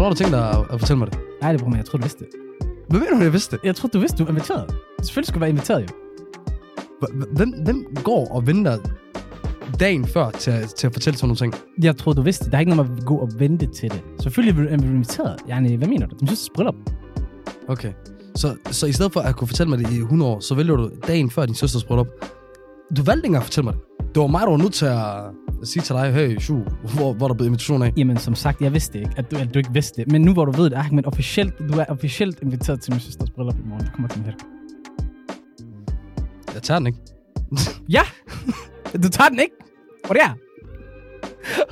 hvornår har du tænkt dig at, at fortælle mig det? Nej, det bror, men jeg tror du vidste det. Hvad mener du, jeg vidste det? Jeg tror du vidste, du var inviteret. Selvfølgelig skulle du være inviteret, jo. Hvem, hvem går og venter dagen før til, at- til at fortælle sådan nogle ting? Jeg tror du vidste det. Der er ikke noget med at gå og vente til det. Selvfølgelig er du inviteret. Yani, hvad mener du? Du synes, bryllup. Okay. Så, så i stedet for at kunne fortælle mig det i 100 år, så vælger du dagen før din søsters bryllup. Du valgte ikke engang at fortælle mig det. Det var mig, der var nødt til at sige til dig, hey, shu, hvor, hvor er der blevet invitation af? Jamen, som sagt, jeg vidste ikke, at du, at du ikke vidste det. Men nu hvor du ved det, Ahmed, officielt, du er officielt inviteret til min søsters bryllup i morgen. Du kommer til min helg. Jeg tager den ikke. Ja! Du tager den ikke? Hvor det er?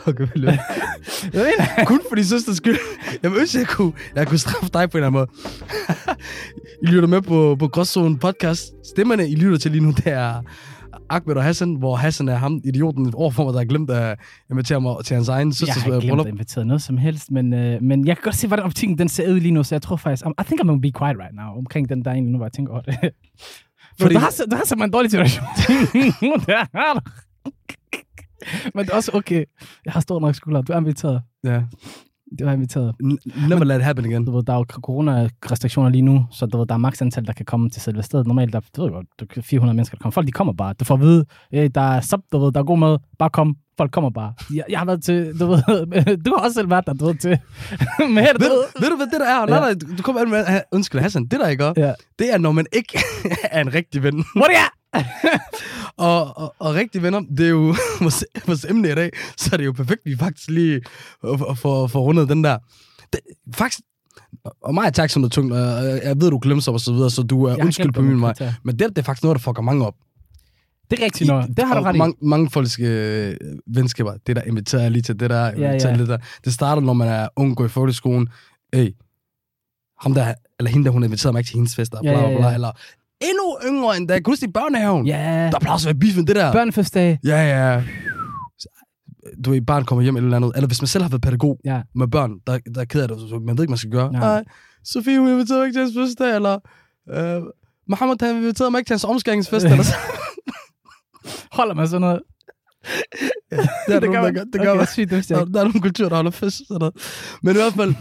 Okay, vel. Hvad mener jeg? Kun for din søsters skyld. Jeg ønsker, jeg kunne, jeg kunne straffe dig på en eller anden måde. I lytter med på, på Gråzone podcast. Stemmerne, I lytter til lige nu, det er Ahmed og Hassan, hvor Hassan er ham, idioten overfor mig, der har glemt at invitere mig til hans egen Jeg søsters har ikke glemt bryllup. at invitere noget som helst, men, øh, men jeg kan godt se, hvordan optikken den ser ud lige nu, så jeg tror faktisk, I think I'm gonna be quiet right now, omkring den der egentlig, nu hvor jeg tænker over det. Fordi... Du har, så- du har simpelthen en dårlig situation. det har du. Men det er også okay. Jeg har stor nok skulder. Du er inviteret. Ja. Du er inviteret. N- Never let it happen again. Du ved, der er jo corona-restriktioner lige nu, så du ved, der er maks antal, der kan komme til selve stedet. Normalt, der, du ved godt, du kan 400 mennesker, der kommer. Folk, de kommer bare. Du får at vide, der er sub, du ved, der er god mad. Bare kom. Folk kommer bare. Jeg, jeg har været til, du ved, du har også selv været der, du ved, til. Men du Ved, ved, ved du, hvad det der er? Nej, nej, du kommer an med, undskyld, Hassan, det der, ikke gør, Ja. det er, når man ikke er en rigtig ven. hvor det er? Og, og, og rigtige venner, det er jo vores, vores emne i dag, så er det jo perfekt, vi faktisk lige får for, for rundet den der. Det, faktisk, og mig er tak som noget tungt, og jeg, ved, du glemmer og så videre, så du er Jeg undskyld på min vej. Men det, det er faktisk noget, der fucker mange op. Det er rigtigt noget. Det har du ret i. mange, mange folks øh, venskaber, det der inviterer lige til, det der, Ja, inviterer ja. Lidt der. Det starter, når man er ung, går i folkeskolen. Hey, ham der, eller hende der, hun inviterede mig ikke til hendes fester, Ja, bla, bla, ja, bla, ja. eller endnu yngre end da. Kan du huske i børnehaven? Ja, Der plejer også at være beef med det der. børnefødsdag. Ja, ja. Du ved, barn kommer hjem eller andet. Eller hvis man selv har været pædagog Ja. med børn, der, der er ked af det, så man ved ikke, man skal gøre. Nej. Sofie, hun inviterede mig ikke til hans fødselsdag, eller... Øh, Mohammed, han inviterede mig ikke til hans omskæringsfest, eller så. Holder man sådan noget? Det er det, der gør. Det gør okay, man. sygt, det Der, der er nogle kulturer, der holder fest. Sådan noget. Men i hvert fald,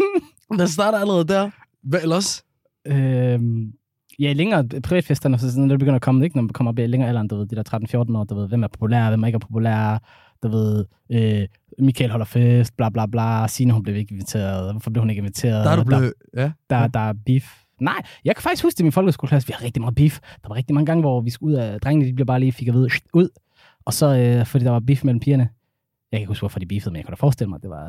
der starter allerede der. Hvad ellers? Øhm, ja, længere privatfesterne, så sådan, når det begynder at komme, ikke? når man kommer op i længere alderen, du ved, de der 13-14 år, du ved, hvem er populær, hvem er ikke populær, du ved, øh, Michael holder fest, bla bla bla, Signe, hun blev ikke inviteret, hvorfor blev hun ikke inviteret? Der er du blevet... Ja. der, der er beef. Nej, jeg kan faktisk huske det i min folkeskoleklasse. Vi har rigtig meget beef. Der var rigtig mange gange, hvor vi skulle ud af... Drengene, de blev bare lige fik at vide, "Shht, ud. Og så, øh, fordi der var beef mellem pigerne. Jeg kan ikke huske, hvorfor de beefede, men jeg kan da forestille mig, at det var,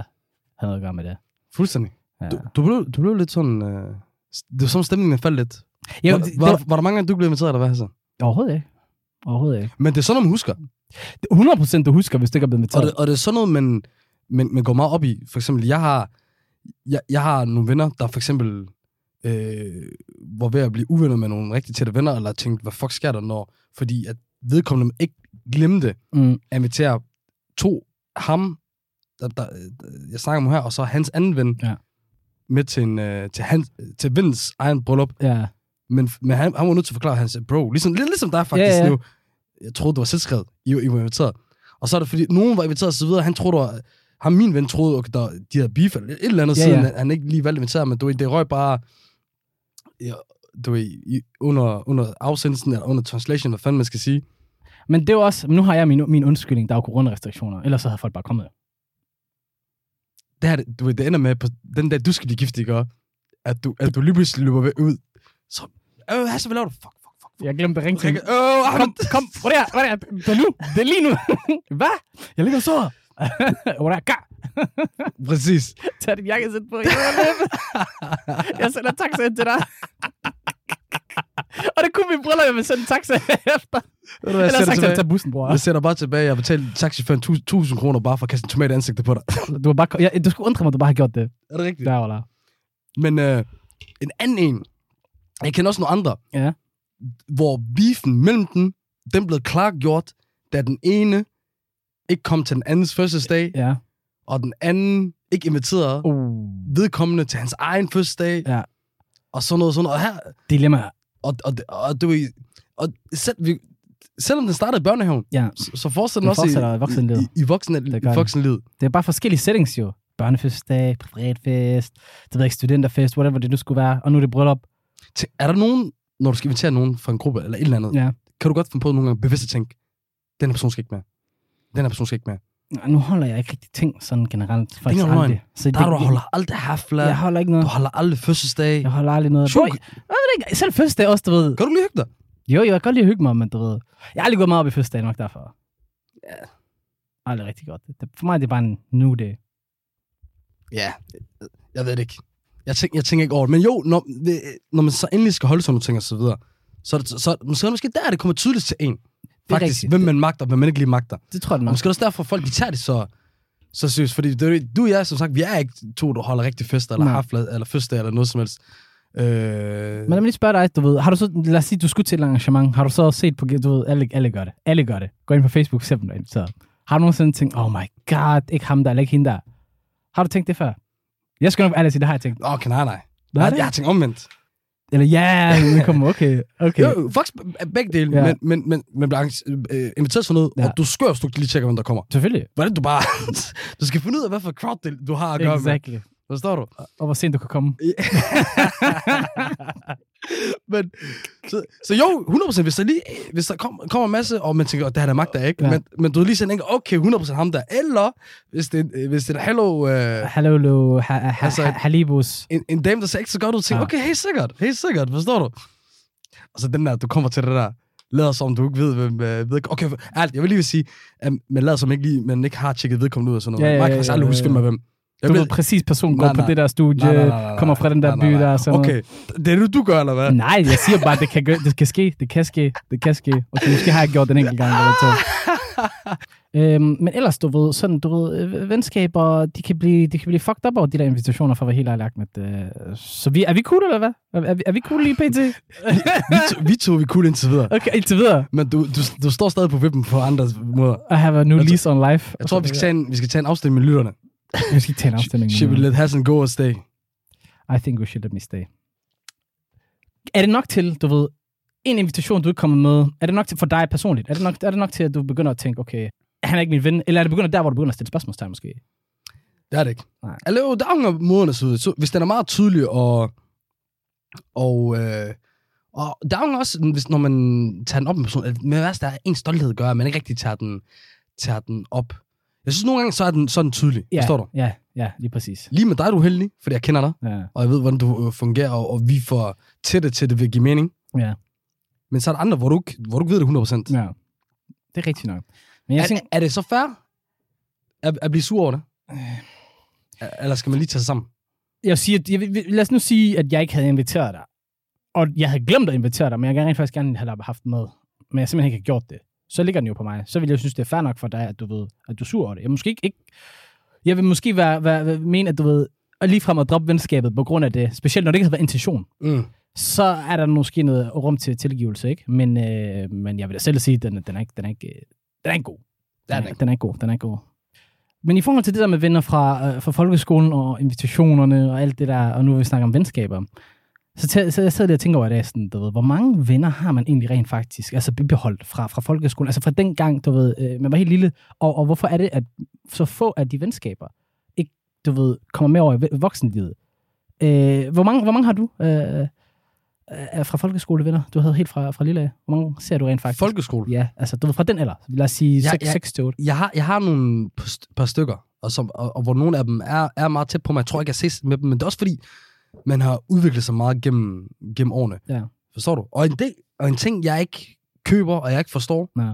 havde noget at gøre med det. Fuldstændig. Ja. Du, du, blev, du blev lidt sådan... Øh, det var som stemningen faldt lidt. Jo, var, det, var, var, var, der mange gange, du blev inviteret, eller hvad så? overhovedet ikke. Overhovedet ikke. Men det er sådan man husker. Det er 100 procent, du husker, hvis det ikke er blevet Og inviteret. det, og det er sådan noget, man, man, man går meget op i. For eksempel, jeg har, jeg, jeg har nogle venner, der for eksempel øh, var ved at blive uvenner med nogle rigtig tætte venner, eller tænkte, hvad fuck sker der, når, fordi at vedkommende ikke glemte Mm, at invitere to, ham, der, der, jeg snakker om her, og så hans anden ven, Ja. med til, en, øh, til, hans, til vens egen bryllup. ja. Men, men han, han var nødt til at forklare, han sagde, bro, ligesom, lidt ligesom dig faktisk Ja, ja. nu. Jeg troede, du var selvskrevet. I, I var inviteret. Og så er det fordi, nogen var inviteret og så videre. Han troede, du var, ham min ven troede, okay, der, de havde beef eller et eller andet Ja, siden, ja. ja. han ikke lige valgte at invitere, men du det røg bare ja, du ved, i, under, under afsendelsen, eller under translation, hvad fanden man skal sige. Men det er jo også... Nu har jeg min, min undskyldning, der er jo coronarestriktioner. Ellers så havde folk bare kommet. Det, her, du ved, det ender med, på den dag, du skal blive gift, ikke? At du, at du lige pludselig løber ud. Så, øh, så, hvad laver du? Fuck, fuck, fuck. Jeg glemte at ringe til øh, Kom, kom, hvor er det? Hvor er det? Det er nu. Det er lige nu. Hvad? Jeg ligger og sover. Hvor er det? Præcis. Tag dit jakkesæt på. Jeg, sender taxa ind til dig. og det kunne min briller, jeg vil sende taxa efter. Ved du jeg sagt, at tilbage? tage bussen, bror. Jeg sætter bare tilbage. Jeg betalte taxichaufføren 1000 kroner bare for at kaste en tomat i ansigtet på dig. Du, var bare, jeg, du skulle undre mig, at du bare har gjort det. er det rigtigt? Der, eller? Men øh, en anden en. Jeg kender også nogle andre. Ja. Hvor beefen mellem dem, den blev klargjort, da den ene ikke kom til den andens fødselsdag, Ja. Og den anden ikke inviterede Uh. vedkommende til hans egen fødselsdag. Ja. Og sådan noget, sådan noget. Og her, Dilemma. og, og, og, du ved, og selv, vi, selvom den startede i børnehaven, Ja. så, så fortsætter den Den også i i, voksenlivet. i, i, voksen, Det voksenlivet. Det er bare forskellige settings, jo. børnefødselsdag, privatfest, det ved ikke, studenterfest, whatever det nu skulle være, og nu er det bryllup. Er der nogen, når du skal invitere nogen fra en gruppe eller et eller andet, Ja. kan du godt finde på nogle gange bevidst at tænke, den her person skal ikke med. Den her person skal ikke med. Nu holder jeg ikke rigtig ting sådan generelt. Faktisk engang løgn. aldrig. Så Der er du holder aldrig hafler. Jeg holder ikke noget. Du holder aldrig fødselsdag. Jeg holder aldrig noget. Sure. Bro, jeg, jeg ved ikke, selv fødselsdag også, du ved. Kan du lige hygge dig? Jo, jo, jeg kan godt lide at hygge mig, men du ved. Jeg har aldrig gået meget op i fødselsdag nok derfor. Ja. Aldrig rigtig godt. Det, for mig det er bare en new day. Ja, jeg ved det ikke. Jeg, tænker, jeg tænker ikke over det. Men jo, når, det, når man så endelig skal holde sådan nogle ting og så videre, så, er det, så, så, så er det måske der, det kommer tydeligt til en. Faktisk, rigtigt. hvem man magter, hvem man ikke lige magter. Det tror jeg Og nok. måske også derfor, folk de tager det så, så seriøst. Fordi det, du og jeg, som sagt, vi er ikke to, der holder rigtig fester, eller Nej. eller fødselsdag, eller noget som helst. Øh, Men lad mig lige spørge dig, du ved, har du så, lad os sige, du skulle til et arrangement, har du så set på, du ved, alle, alle gør det, alle gør det, gå ind på Facebook, se dem så har du nogensinde tænkt, oh my god, ikke ham der, eller ikke hende der. Har du tænkt det før? Jeg skal nok ærligt sige, det har jeg tænkt. okay, nej, nej. Er Jeg, det? jeg har tænkt omvendt. Eller ja, det kommer, okay, okay. Jo, faktisk begge dele, Ja. men, men, men, men arrange- øh, inviteret for noget, Ja. og du skør, hvis du lige tjekker, hvem der kommer. Selvfølgelig. Hvordan du bare... du skal finde ud af, hvad for crowd du har at gøre med. Forstår du? Og hvor sent du kan komme. men, så, så jo, 100%, hvis der, lige, hvis der kom, kommer en masse, og man tænker, oh, det her der magt der ikke, Ja. men, men du er lige sådan, ikke, okay, 100% ham der, eller hvis det, er- hvis det er hello, øh, Hallo, lo, ha, ha, Altså, ha, halibus. en, en dame, der ser ikke så godt ud, tænker, Ja. okay, helt sikkert, helt sikkert, forstår du? Og så den der, du kommer til det der, lader som du ikke ved, hvem øh, ved, okay, ærligt, jeg vil lige vil sige, at man lader som ikke lige, man ikke har tjekket vedkommende ud og sådan noget. Ja, Ja, ja, Man kan faktisk aldrig huske, hvem er hvem. Jeg Du ved, ved præcis person går på det der studie, Nej, nej, nej, nej, kommer fra den der nej, nej, by der. Sådan noget. Okay, det er det, du gør, eller hvad? Nej, jeg siger bare, det kan, gø- det kan ske, det kan ske, det kan ske. Okay, måske har jeg gjort den enkelt gang eller to. øhm, men ellers, du ved, sådan, du ved, øh, venskaber, de kan blive, de kan blive fucked up over de der invitationer, for at være helt ærlig, Ahmed. Øh, så vi, er vi cool, eller hvad? Er, er, vi, er vi cool lige pt? vi, to, vi to vi cool indtil videre. okay, indtil videre. Men du, du, du står stadig på vippen på andre måder. I have a new Jeg tror- lease on life. Jeg tror, vi skal tage en, vi skal tage en afstemning med lytterne. Vi skal ikke tage en afstemning. Should we let Hassan go og stay? I think we should let me stay. Er det nok til, du ved, en invitation, du ikke kommer med, er det nok til for dig personligt? Er det nok, er det nok til, at du begynder at tænke, okay, han er ikke min ven? Eller er det begynder der, hvor du begynder at stille spørgsmålstegn måske? Det er det ikke. Nej. Eller jo, der er måder, så, så hvis den er meget tydelig, og, og, øh, og der er også, hvis, når man tager den op med person, med værst er en stolthed gør, at man ikke rigtig tager den, tager den op. Jeg synes nogle gange, så er den sådan tydelig. Ja, Forstår du? Ja, ja, lige præcis. Lige med dig er du heldig, fordi jeg kender dig, Ja, og jeg ved, hvordan du øh, fungerer, og, og vi får tætte til det vil give mening. ja, Men så er der andre, hvor du hvor du ikke ved det 100%. ja. Det er rigtigt nok. Men jeg Er, tænker, er det så fair at, at blive sur over det? Eller skal man lige tage sig sammen? jeg siger, jeg, lad os nu sige, at jeg ikke havde inviteret dig. Og jeg havde glemt at invitere dig, men jeg gerne rent faktisk gerne have haft med. Men jeg simpelthen ikke har gjort det. Så ligger den jo på mig. Så vil jeg synes, det er fair nok for dig, at du ved, at du er sur over det. Jeg, måske ikke, ikke, jeg vil måske være, være, være, mene, at du ved, at ligefrem at droppe venskabet på grund af det, specielt når det ikke har været intention, Mm. så er der måske noget rum til tilgivelse, ikke? Men, øh, men jeg vil da selv sige, at den, den, er ikke, den, er ikke, den er ikke god. Er Den den ikke. Den er ikke god, den er ikke god. Men i forhold til det der med venner fra, øh, fra folkeskolen og invitationerne og alt det der, og nu vil vi snakke om venskaber, så, tæ- så jeg sidder der og tænker over i dag, sådan, du ved, hvor mange venner har man egentlig rent faktisk, altså beholdt fra, fra folkeskolen, altså fra den gang, du ved, øh, man var helt lille, og, og hvorfor er det, at så få af de venskaber ikke, du ved, kommer med over i ve- voksenlivet? Øh, hvor, mange, hvor mange har du øh, øh, fra folkeskolevenner, du havde helt fra, fra lille af? Hvor mange ser du rent faktisk? Folkeskole. Ja, altså du ved, fra den alder, lad os sige Ja, 6 ja. 6 til 8. Jeg har, jeg har nogle par stykker, og, som, og, og hvor nogle af dem er, er meget tæt på mig. Jeg tror ikke, jeg ses med dem, men det er også fordi, man har udviklet sig meget gennem, gennem årene. Ja. Forstår du? Og en, del, og en ting, jeg ikke køber, og jeg ikke forstår, Ja.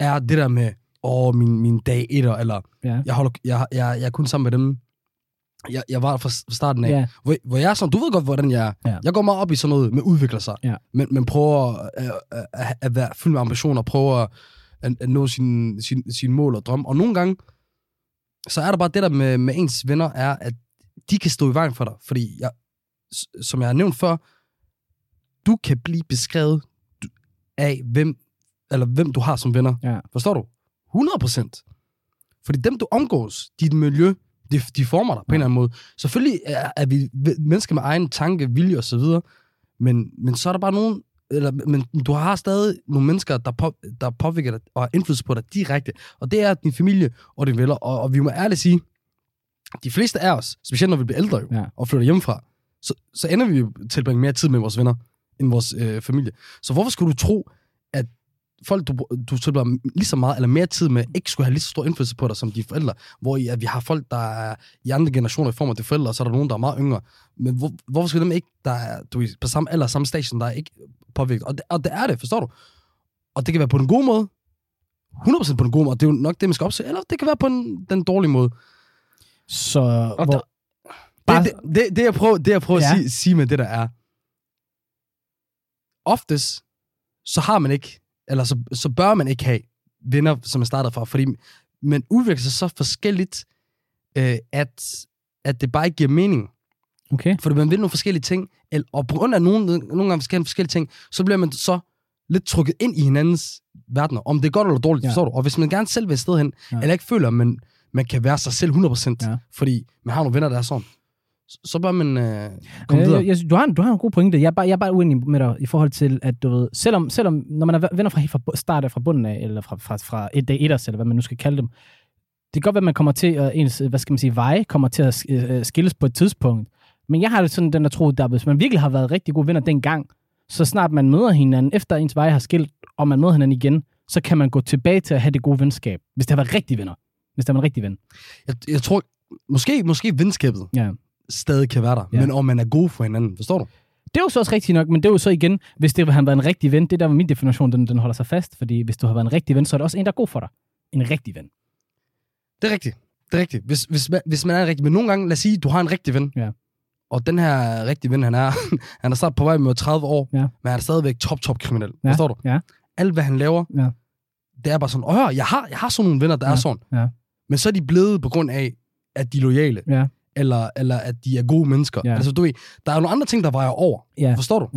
er det der med, åh, min, min dag etter, eller Ja. jeg, holder, jeg, jeg, jeg er kun sammen med dem. Jeg, jeg var fra fra starten af. Ja, Hvor, hvor jeg er sådan, du ved godt, hvordan jeg er. Ja. Jeg går meget op i sådan noget med udvikler sig. Ja. Men, men prøver at, at, at, at være fyldt med ambitioner, prøver at, at, at nå sine sin, sin mål og drømme. Og nogle gange, så er der bare det der med, med ens venner, er, at de kan stå i vejen for dig. Fordi, jeg, som jeg har nævnt før, du kan blive beskrevet af, hvem, eller hvem du har som venner. Ja. Forstår du? 100 procent. Fordi dem, du omgås, dit miljø, de, de former dig på en eller anden måde. Selvfølgelig er, er vi mennesker med egen tanke, vilje og så videre, men, men så er der bare nogen, eller, men du har stadig nogle mennesker, der, på, der påvirker dig og har indflydelse på dig direkte. Og det er din familie og dine venner. Og, og vi må ærligt sige, de fleste af os, specielt når vi bliver ældre jo, Ja. og flytter hjemmefra, så, så ender vi jo tilbringe mere tid med vores venner, end vores øh, familie. Så hvorfor skulle du tro, at folk, du, du tilbringer lige så meget eller mere tid med, ikke skulle have lige så stor indflydelse på dig som de forældre, hvor i, at vi har folk, der er i andre generationer i form af de forældre, og så er der nogen, der er meget yngre. Men hvor, hvorfor skulle dem ikke, der er du, ved, på samme alder, samme station, der er ikke påvirket? Og det, og det er det, forstår du? Og det kan være på den gode måde, 100% på den gode måde, og det er jo nok det, man skal opsøge, eller det kan være på den, den dårlige måde. Så Og hvor, der, Bare- det, det, det, det, jeg prøver, det, jeg prøver Ja. at sige, sige med det, der er, oftest, så har man ikke, eller så, så bør man ikke have venner, som er startet fra, fordi man udvikler sig så forskelligt, øh, at, at det bare ikke giver mening. okay. Fordi man vil nogle forskellige ting, el- og på grund af nogle, nogle gange forskellige, forskellige ting, så bliver man så lidt trukket ind i hinandens verdener, om det er godt eller dårligt, Ja. forstår du? Og hvis man gerne selv vil sted hen, ja. eller ikke føler, at man, man kan være sig selv 100%, Ja. fordi man har nogle venner, der er sådan, så, bør man øh, komme Øh, videre. jeg, du, har, du har en god pointe. Jeg er, bare, jeg er bare uenig med dig i forhold til, at du ved, selvom, selvom når man er venner fra fra bu- start af, fra bunden af, eller fra, fra, fra et dag etters, eller hvad man nu skal kalde dem, det kan godt være, at man kommer til, at ens, hvad skal man sige, veje kommer til at øh, skilles på et tidspunkt. Men jeg har det sådan, den der tro, der hvis man virkelig har været rigtig gode venner dengang, så snart man møder hinanden, efter ens veje har skilt, og man møder hinanden igen, så kan man gå tilbage til at have det gode venskab, hvis det har været rigtige venner. Hvis har været en rigtig ven. Jeg, jeg tror, måske, måske venskabet Ja. stadig kan være der, Ja. men om man er god for hinanden, forstår du? Det er jo så også rigtigt nok, men det er jo så igen, hvis det han var en rigtig ven, det er der, hvor min definition, den, den holder sig fast, fordi hvis du har været en rigtig ven, så er det også en, der er god for dig. En rigtig ven. Det er rigtigt. Det er rigtigt. Hvis, hvis, man, hvis man er en rigtig, men nogle gange, lad os sige, du har en rigtig ven, Ja. og den her rigtige ven, han er, han er snart på vej med 30 år, Ja. men han er stadigvæk top, top kriminel. Ja. Forstår du? Ja. Alt, hvad han laver, Ja. det er bare sådan, åh, jeg har, jeg har sådan nogle venner, der Ja. er sådan. Ja. Men så er de blevet på grund af, at de er lojale, Ja. eller, eller at de er gode mennesker. Ja. Altså, du ved, der er jo nogle andre ting, der vejer over. Ja. Forstår du?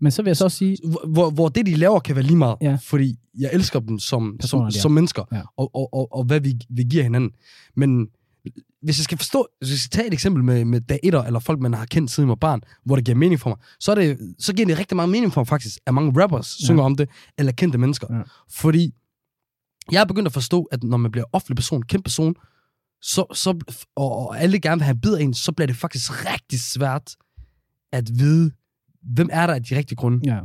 Men så vil jeg så også sige, Hvor, hvor, det, de laver, kan være lige meget. Ja. Fordi jeg elsker dem som, Personer, som, ja. som mennesker, Ja. og, og, og, og hvad vi, vi giver hinanden. Men hvis jeg skal forstå, hvis jeg skal tage et eksempel med, med dag etter, eller folk, man har kendt siden jeg var barn, hvor det giver mening for mig, så, er det, så giver det rigtig meget mening for mig faktisk, at mange rappers Ja. ja. synger om det, eller kendte mennesker. Ja. Fordi jeg er begyndt at forstå, at når man bliver offentlig person, kendt person, så, så, og, og alle gerne vil have en bid af en, så bliver det faktisk rigtig svært at vide, hvem er der af de rigtige grunde. ja,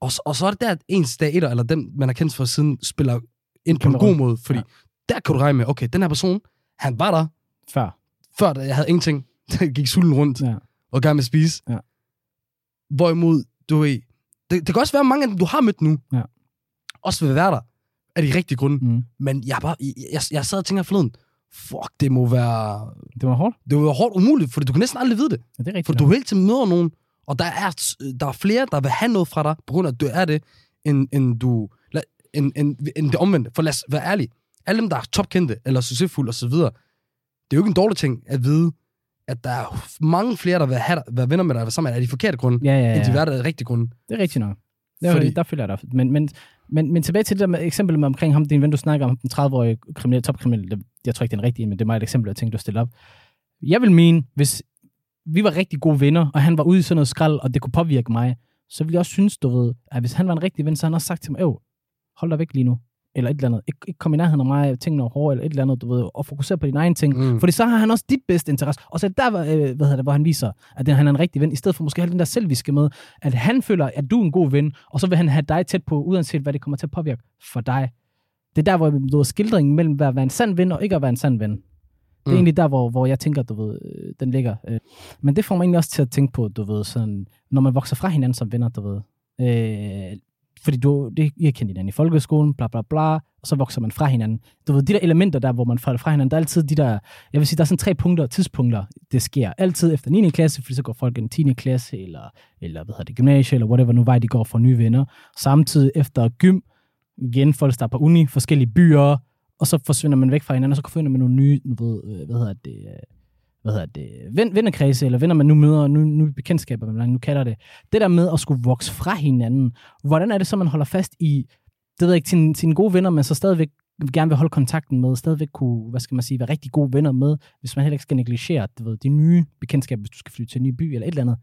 Og, så- og så er det der, at ens dag etter, eller dem, man har kendt for siden, spiller ind på en god måde. Fordi Ja. der kan du regne med, okay, den her person, han var der, før. før da jeg havde ingenting. Jeg gik sulten rundt Ja. og gerne med at spise. Ja. Hvorimod, du ved, det, det kan også være, mange af dem, du har mødt nu, Ja. også vil være der af de rigtige grunde. Mm. Men jeg, er bare, jeg, jeg, jeg sad og tænker forleden, fuck, det må være, Det var hårdt. det være hårdt umuligt, for du kan næsten aldrig vide det. Ja, det er rigtigt. For du hele tiden møder nogen, og der er, der er flere, der vil have noget fra dig, på grund af, at du er det, end, end, du, end, end, end det omvendte. For lad os være ærlige. Alle dem, der er topkendte, eller succesfulde osv., det er jo ikke en dårlig ting at vide, at der er mange flere, der vil have dig, være venner med dig, sammen af de forkerte grunde, ja, ja, ja, end de vil være der rigtige grunde. Det er rigtigt nok. Der, Fordi- Fordi... der følger jeg dig. Men, men, men, men tilbage til det der med eksempel med omkring ham, din ven, du snakker om, den 30-årige kriminelle, topkriminelle. Det, jeg tror ikke, det er en rigtig men det er meget et eksempel, jeg tænkte, du stille op. Jeg vil mene, hvis vi var rigtig gode venner, og han var ude i sådan noget skrald, og det kunne påvirke mig, så ville jeg også synes, du ved, at hvis han var en rigtig ven, så havde han også sagt til mig, Øv, hold dig væk lige nu. Eller et eller andet. Ik- ikke kom i nærheden af mig, tingene er hårde, eller et eller andet, du ved, og fokusere på dine egne ting. Mm. Fordi så har han også dit bedste interesse. Og så er der, øh, hvad hedder det, hvor han viser, at han er en rigtig ven, i stedet for måske at have den der selviske med, at han føler, at du er en god ven, og så vil han have dig tæt på, uanset hvad det kommer til at påvirke for dig. Det er der, hvor du ved, skildringen mellem at være en sand ven og ikke at være en sand ven. Det er Mm. egentlig der, hvor, hvor jeg tænker, du ved, øh, den ligger. Øh. Men det får mig egentlig også til at tænke på, du ved, sådan, når man vokser fra hinanden som venner, du ved. Øh, fordi du, det, I har kendt hinanden i folkeskolen, bla bla bla, og så vokser man fra hinanden. Du ved, de der elementer der, hvor man falder fra hinanden, der er altid de der, jeg vil sige, der er sådan tre punkter, tidspunkter, det sker. Altid efter 9. klasse, fordi så går folk i 10. klasse, eller, eller hvad hedder det, gymnasie, eller whatever nu vej de går for nye venner. Samtidig efter gym, igen, folk starter på uni, forskellige byer, og så forsvinder man væk fra hinanden, og så finder man nogle nye, du ved, øh, hvad hedder det, øh, hvad hedder det, ven, vennekredse, eller venner, man nu møder, nu, nu bekendtskaber, man nu kalder det. Det der med at skulle vokse fra hinanden, hvordan er det så, man holder fast i, det ved jeg ikke, sine, sine gode venner, men så stadigvæk gerne vil holde kontakten med, stadigvæk kunne, hvad skal man sige, være rigtig gode venner med, hvis man heller ikke skal negligere, du ved, de nye bekendtskaber, hvis du skal flytte til en ny by, eller et eller andet.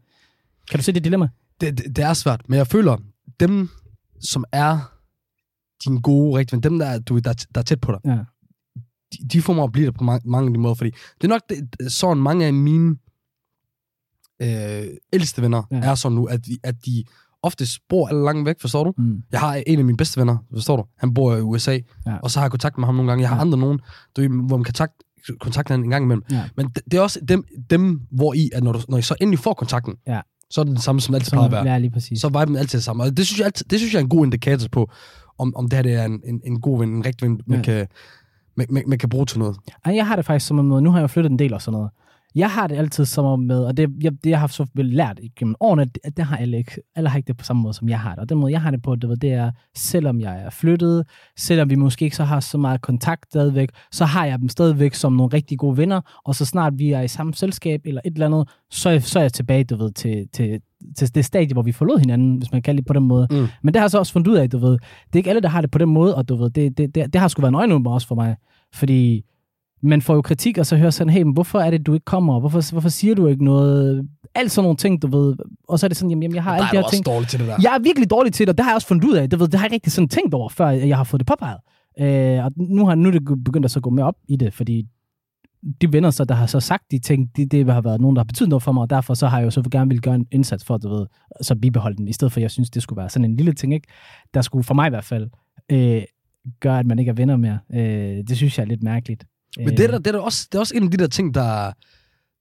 Kan du se det dilemma? Det, det, det er svært, men jeg føler, dem, som er dine gode, rigtige venner, dem, der, er- du, der, er- der er tæt på dig, Ja. De, de får mig at blive der på mange, mange af de måder, fordi det er nok det, sådan mange af mine øh, ældste venner Ja. er sådan nu, at, at de ofte bor alle langt væk, forstår du? Mm. Jeg har en af mine bedste venner, forstår du? Han bor i USA, Ja. og så har jeg kontakt med ham nogle gange. Jeg har Ja. andre nogen, du, hvor man kan takt, kontakte hinanden en gang imellem. Ja. Men det, det er også dem, dem hvor I, at når, du, når I så endelig får kontakten, Ja. så er det det samme, som altid plejer at være. ja, lige præcis. Så er viben altid det samme. Og det synes jeg, altid, det synes jeg er en god indikator på, om, om det her det er en, en, en god ven, en rigtig ven, man, Ja. kan, man, man, man kan bruge til noget. Ej, jeg har det faktisk som om noget. Nu har jeg flyttet en del og sådan noget. Jeg har det altid som om med, og det, jeg, det jeg har så vel lært gennem årene, at, det har alle ikke. Alle har ikke det på samme måde, som jeg har det. Og den måde, jeg har det på, det, ved, det er, selvom jeg er flyttet, selvom vi måske ikke så har så meget kontakt stadigvæk, så har jeg dem stadigvæk som nogle rigtig gode venner, og så snart vi er i samme selskab eller et eller andet, så, er- så er jeg tilbage, du ved, til, til, til det stadie, hvor vi forlod hinanden, hvis man kan det på den måde. Mm. Men det har jeg så også fundet ud af, du ved, det er ikke alle, der har det på den måde, og du ved, det, det, det, det har sgu været en øjenåbner også for mig, fordi man får jo kritik, og så hører sådan, hey, men hvorfor er det, du ikke kommer? Hvorfor, hvorfor siger du ikke noget? Alt sådan nogle ting, du ved. Og så er det sådan, jamen, jeg har er de her ting. dårlig til det der. Jeg er virkelig dårlig til det, og det har jeg også fundet ud af. Det, ved, det har jeg ikke rigtig sådan tænkt over, før jeg har fået det påpeget. Øh, og nu, har, nu er det begyndt at så gå mere op i det, fordi de venner, så, der har så sagt de ting, det, det har været nogen, der har betydet noget for mig, og derfor så har jeg jo så gerne vil gøre en indsats for, du ved, så bibeholde den, i stedet for, jeg synes, det skulle være sådan en lille ting, ikke? der skulle for mig i hvert fald øh, gøre, at man ikke er venner mere. Øh, det synes jeg er lidt mærkeligt. Men det er, der, det, er der også, det er også en af de der ting, der,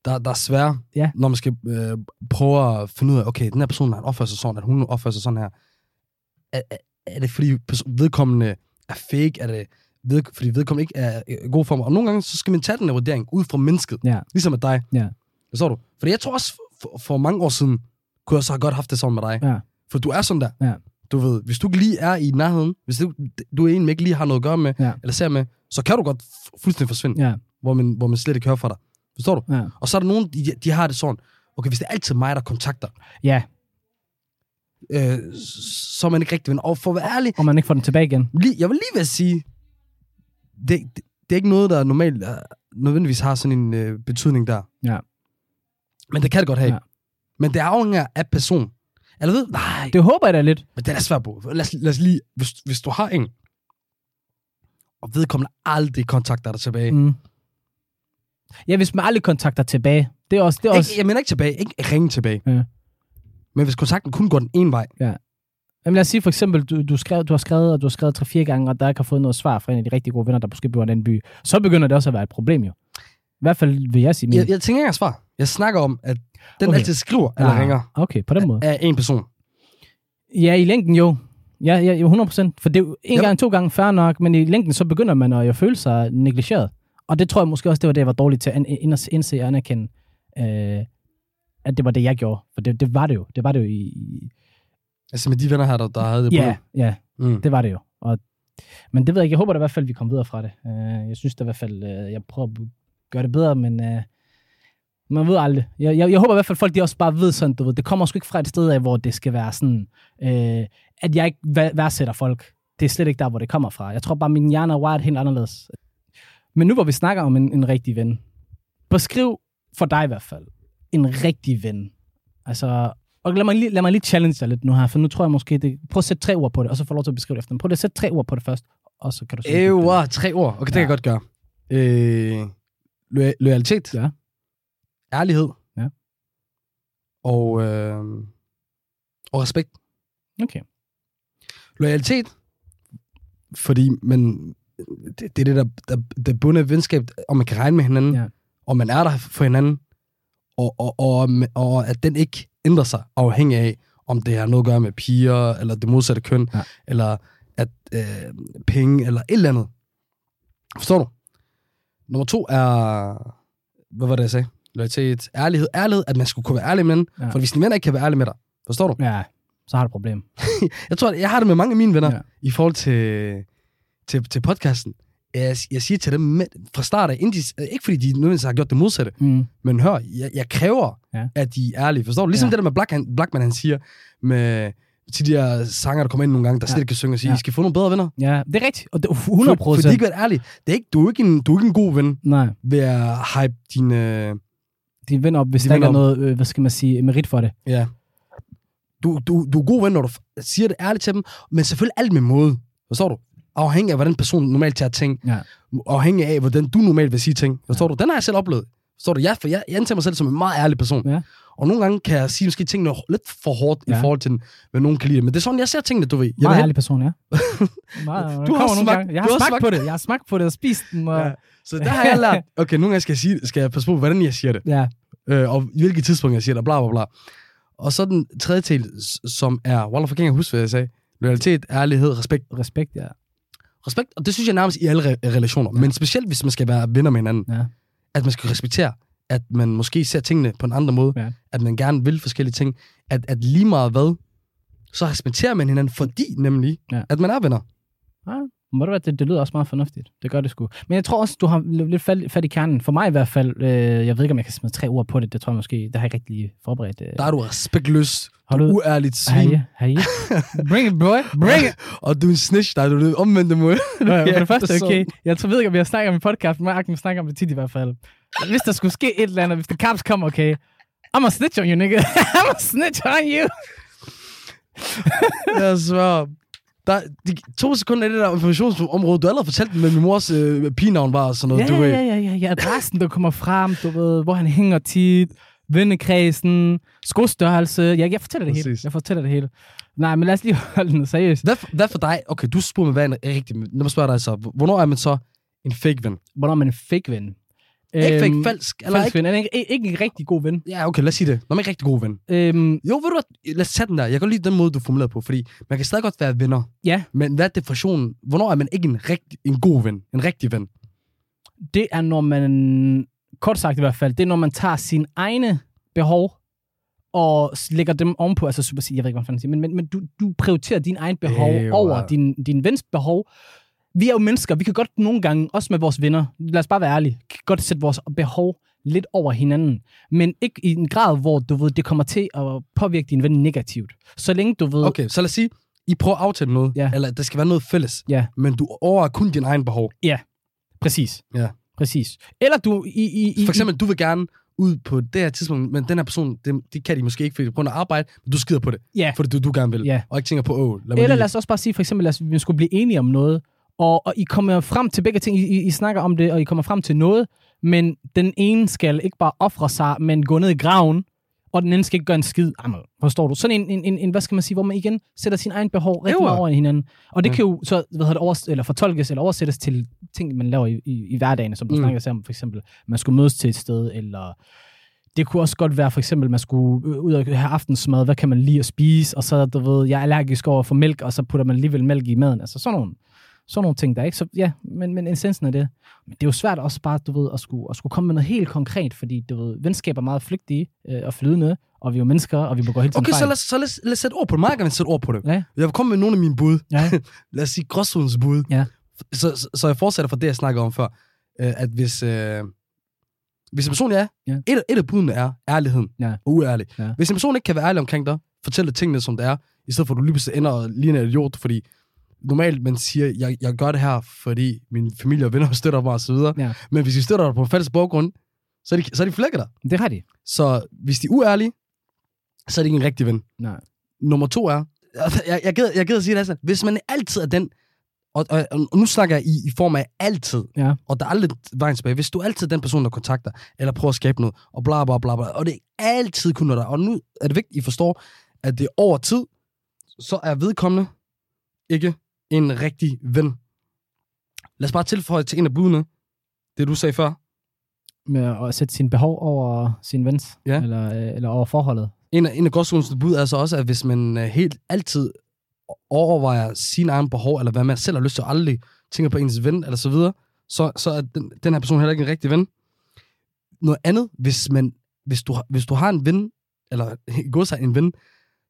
der, der er svære, Ja. når man skal øh, prøve at finde ud af, okay, den her person, han opfører sig sådan, at hun opfører sig sådan her. Er, er, er det fordi vedkommende er fake? Er det ved, fordi vedkommende ikke er øh, god for mig? Og nogle gange, så skal man tage den her vurdering ud fra mennesket. Ja. Ligesom med dig. Ja. Forstår du? Fordi jeg tror også, for, for mange år siden, kunne jeg så have godt haft det sådan med dig. Ja. For du er sådan der. Ja. Du ved, hvis du ikke lige er i nærheden, hvis du, du er en, man ikke lige har noget at gøre med, Ja. eller ser med, så kan du godt fu- fuldstændig forsvinde, Ja, hvor, man, hvor man slet ikke hører fra dig. Forstår du? ja. Og så er der nogen, de, de har det sådan, okay, hvis det er altid mig, der kontakter, ja, øh, så er man ikke rigtig ven. Og for at være ærlig, og man ikke får den tilbage igen. lige, jeg vil lige ved at sige, det, det, det er ikke noget, der normalt er, nødvendigvis har sådan en øh, betydning der. Ja. Men det kan det godt have. Ja. Men det afhænger af person. Eller ved, nej, Det håber jeg da lidt. men det er svært på. Lad os, lad os lige, hvis, hvis du har en, og vedkommende aldrig kontakter dig tilbage. Mm. Ja, hvis man aldrig kontakter tilbage. Det er også... Det er også Ikke, jeg mener ikke tilbage, ikke ringe tilbage. Ja. Men hvis kontakten kun går den ene vej, Jamen lad os sige for eksempel, du, du, skrev, du har skrevet, og du har skrevet tre-fire gange, og der ikke har fået noget svar fra en af de rigtig gode venner, der måske bor i en anden by. Så begynder det også at være et problem jo. I hvert fald vil jeg sige min. jeg, jeg tænker ikke svar. Jeg snakker om, at den Okay. altid skriver eller Ah, ringer Okay, på den måde. af en person. Ja, i længden jo. Ja, ja, jo 100 procent. For det er jo en Ja. gang, to gange fair nok, men i længden så begynder man at jo føle sig negligeret. Og det tror jeg måske også, det var det, jeg var dårlig til at indse og anerkende, øh, at det var det, jeg gjorde. For det, det var det jo. Det var det jo i... i Altså med de venner her, der, der havde det ja, ja, på. Mm. det var det jo. Og, men det ved jeg ikke. Jeg håber da i hvert fald, vi kommer videre fra det. Øh, jeg synes da i hvert fald, øh, jeg prøver at gøre det bedre, men øh, man ved aldrig. Jeg, jeg, jeg håber i hvert fald, folk de også bare ved sådan, du ved, det kommer sgu ikke fra et sted af, hvor det skal være sådan, øh, at jeg ikke væ- værdsætter folk. Det er slet ikke der, hvor det kommer fra. Jeg tror bare, min hjerne er wired helt anderledes. Men nu hvor vi snakker om en, en rigtig ven, beskriv for dig i hvert fald, en rigtig ven. Altså, og lad mig, lige, lad mig lige challenge dig lidt nu her, for nu tror jeg måske, det, prøv at sætte tre ord på det, og så får du lov til at beskrive det efter. Prøv at sætte tre ord på det først, og så kan du se. Ewa, tre ord. Okay, det kan jeg godt gøre. Øh, lo- loyalitet. Ja. Ærlighed. Ja. Og, øh, og respekt. Okay. Loyalitet. Fordi man, det, det er det, der, der, der bunder venskab, og man kan regne med hinanden, Ja. og man er der for hinanden, og, og, og, og at den ikke ændrer sig afhængig af, om det har noget at gøre med piger, eller det modsatte køn, Ja. eller at øh, penge, eller et eller andet. Forstår du? Nummer to er, hvad var det, jeg sagde? Loyalitet, ærlighed. Ærlighed, at man skulle kunne være ærlig med hinanden. Ja. For hvis dine venner ikke kan være ærlige med dig, forstår du? Ja, så har du et problem. Jeg tror, jeg har det med mange af mine venner, Ja. i forhold til, til, til podcasten. Jeg, jeg siger til dem med, fra start af, inden de, ikke fordi de nødvendigvis har gjort det modsatte, Mm. men hør, jeg, jeg kræver, Ja. at de er ærlige. Forstår du? Ligesom Ja. det der med Black, han, Blackman, han siger, med til de her sanger, der kommer ind nogle gange, der Ja. slet ikke kan synge og sige, Ja. I skal få nogle bedre venner. Ja, det er rigtigt. Og det er 100 For, for de procent. ikke været ærlige. Det er ikke, du, er ikke en, du er ikke en god ven Nej, ved at hype dine... de vender op, hvis De der ikke er noget, øh, hvad skal man sige, merit for det. Ja. Du, du, du er god ven, når du siger det ærligt til dem, men selvfølgelig alt med måde. Forstår du? afhængig af, hvordan personen normalt tager ting, Ja. afhængig af, hvordan du normalt vil sige ting. Forstår du? Den har jeg selv oplevet. Forstår du? Jeg, for jeg, jeg antager mig selv som en meget ærlig person. Ja. Og nogle gange kan jeg sige måske tingene lidt for hårdt ja. Ja. i forhold til, hvad nogen kan lide. Men det er sådan, jeg ser tingene, du ved. Jeg Meget vil ærlig person, ja. Meget, Du har smagt-. Jeg du har smagt smagt- på det. Jeg har smagt på det og spist den. Og, Ja. Så der har jeg lært, okay, nogle gange skal jeg, sige, skal jeg passe på, hvordan jeg siger det. ja. øh, og i hvilket tidspunkt jeg siger det, bla bla bla. Og så den tredje del, som er, Wallah, for kan jeg huske, hvad jeg sagde. Loyalitet, ærlighed, respekt. Respekt, ja. Respekt, og det synes jeg nærmest i alle re- relationer, ja. men specielt hvis man skal være venner med hinanden. Ja. At man skal respektere, at man måske ser tingene på en anden måde, Ja. at man gerne vil forskellige ting, at, at lige meget hvad, så respekterer man hinanden, fordi nemlig, Ja. at man er venner. Må det, være, det, det lyder også meget fornuftigt. Det gør det sgu. Men jeg tror også, du har lidt fat, fat i kernen. For mig i hvert fald, øh, jeg ved ikke, om jeg kan smide tre ord på det. Det tror jeg måske, det har jeg ikke rigtig lige forberedt. Øh. Der er du respektløs, Har du uærligt svin, Hej, hej. Bring it, boy. Bring it. og du er en snitch, der er du det omvendte måde. Ja, for det første, okay. Jeg tror, ved ikke, om jeg snakker om i podcast, men jeg kan snakke om det tit i hvert fald. Hvis der skulle ske et eller andet, hvis the cops kommer, okay. I'm a snitch on you, nigga. I'm a snitch on you. Jeg svær. Der, de, to sekunder i det der informationsområde, du allerede fortalt dem, hvad min mors øh, pigenavn var sådan noget. Ja, du ved. ja, ja, ja, ja. Adressen, der kommer frem, du ved, hvor han hænger tit, vennekredsen, skostørrelse. Jeg, jeg fortæller det hele. Præcis. Jeg fortæller det hele. Nej, men lad os lige holde den seriøst. Hvad, for- hvad for dig? Okay, du spurgte mig, hvad er en rigtig... Lad mig spørge dig så. Hvornår er man så en fake ven? Hvornår er man en fake ven? Ikke fake, falsk? Eller falsk ikke? ven. Er ikke, ikke en rigtig god ven. Ja, okay, lad os sige det. Når man er en rigtig god ven. Øhm, Jo, ved du hvad? Lad os tage den der. Jeg kan godt lide den måde, du formulerede på, fordi man kan stadig godt være venner. ja, Men hvad er definitionen? Hvornår er man ikke en, rigtig, en god ven? En rigtig ven? det er, når man, kort sagt i hvert fald, det er, når man tager sine egne behov og lægger dem ovenpå, altså super jeg ved ikke, hvad fanden siger, men, men, men du, du prioriterer din egen behov jo, over øh, din, din vens behov. Vi er jo mennesker, vi kan godt nogle gange, også med vores venner, lad os bare være ærlige, kan godt sætte vores behov lidt over hinanden, men ikke i en grad, hvor du ved, det kommer til at påvirke din ven negativt. Så længe du ved, Okay, så lad os sige, I prøver at aftale noget, Ja. eller der skal være noget fælles, Ja. men du overvejer kun din egen behov. præcis. Ja. Præcis. Eller du i, i, i For eksempel, du vil gerne ud på det her tidspunkt, men den her person, det, det kan de måske ikke, fordi er på grund af arbejde, men du skider på det, Ja. fordi du, du gerne vil, Ja. og ikke tænker på, åh, lad mig Eller lige... lad os også bare sige, for eksempel, lad os, vi skulle blive enige om noget, og, og I kommer frem til begge ting, I, I, I snakker om det, og I kommer frem til noget, men den ene skal ikke bare ofre sig, men gå ned i graven, og den anden skal ikke gøre en skid. Jamen, forstår du? Sådan en, en, en, en, hvad skal man sige, hvor man igen sætter sin egen behov rigtig meget over i hinanden. Og det Ja. kan jo så hvad hedder det, over, eller fortolkes eller oversættes til ting, man laver i, i, i hverdagen, som du Mm. mm. snakker om, for eksempel, man skulle mødes til et sted, eller det kunne også godt være, for eksempel, man skulle øh, ud og have aftensmad, hvad kan man lide at spise, og så, du ved, jeg er allergisk over for mælk, og så putter man alligevel mælk i maden. Altså sådan nogle, sådan nogle ting der, ikke? Så ja, men, men essensen af det. Men det er jo svært også bare, du ved, at skulle, at skulle komme med noget helt konkret, fordi, du ved, venskab er meget flygtige øh, og flydende, og vi er jo mennesker, og vi begår hele tiden Okay, så fejl. lad, os- så lad, lad os sætte ord på det. Meget gerne sætte ord på det. Ja. Jeg vil komme med nogle af mine bud. Ja, Lad os sige gråzonens bud. Ja. Så, så, så jeg fortsætter fra det, jeg snakkede om før. Øh, at hvis, øh, hvis en person er, Ja. et, et af budene er ærligheden Ja. og uærlig. Ja. Hvis en person ikke kan være ærlig omkring dig, fortælle tingene, som det er, i stedet for at du lige pludselig ender og ligner en idiot, fordi normalt man siger, jeg, jeg gør det her, fordi min familie og venner støtter mig osv. Ja. Men hvis de støtter dig på en falsk baggrund, så er de, så er de flækker dig. det har de. Så hvis de er uærlige, så er de ikke en rigtig ven. Nej. Nummer to er, jeg, jeg, gider, jeg gider at sige det, altså, hvis man altid er den, og, og, og nu snakker jeg i, i form af altid, Ja. og der er aldrig vejen tilbage. Hvis du er altid den person, der kontakter, eller prøver at skabe noget, og bla bla bla bla, og det er altid kun der, og nu er det vigtigt, I forstår, at det er over tid, så er vedkommende ikke en rigtig ven. Lad os bare tilføje til en af budene, det du sagde før. Med at sætte sin behov over sin vens, Ja. eller, øh, eller over forholdet. En af, en af gråzonens bud er så også, at hvis man øh, helt altid overvejer sin egen behov, eller hvad man selv har lyst til, og aldrig tænker på ens ven, eller så videre, så, så er den, den her person heller ikke en rigtig ven. Noget andet, hvis, man, hvis, du, hvis du har en ven, eller gå sig en ven,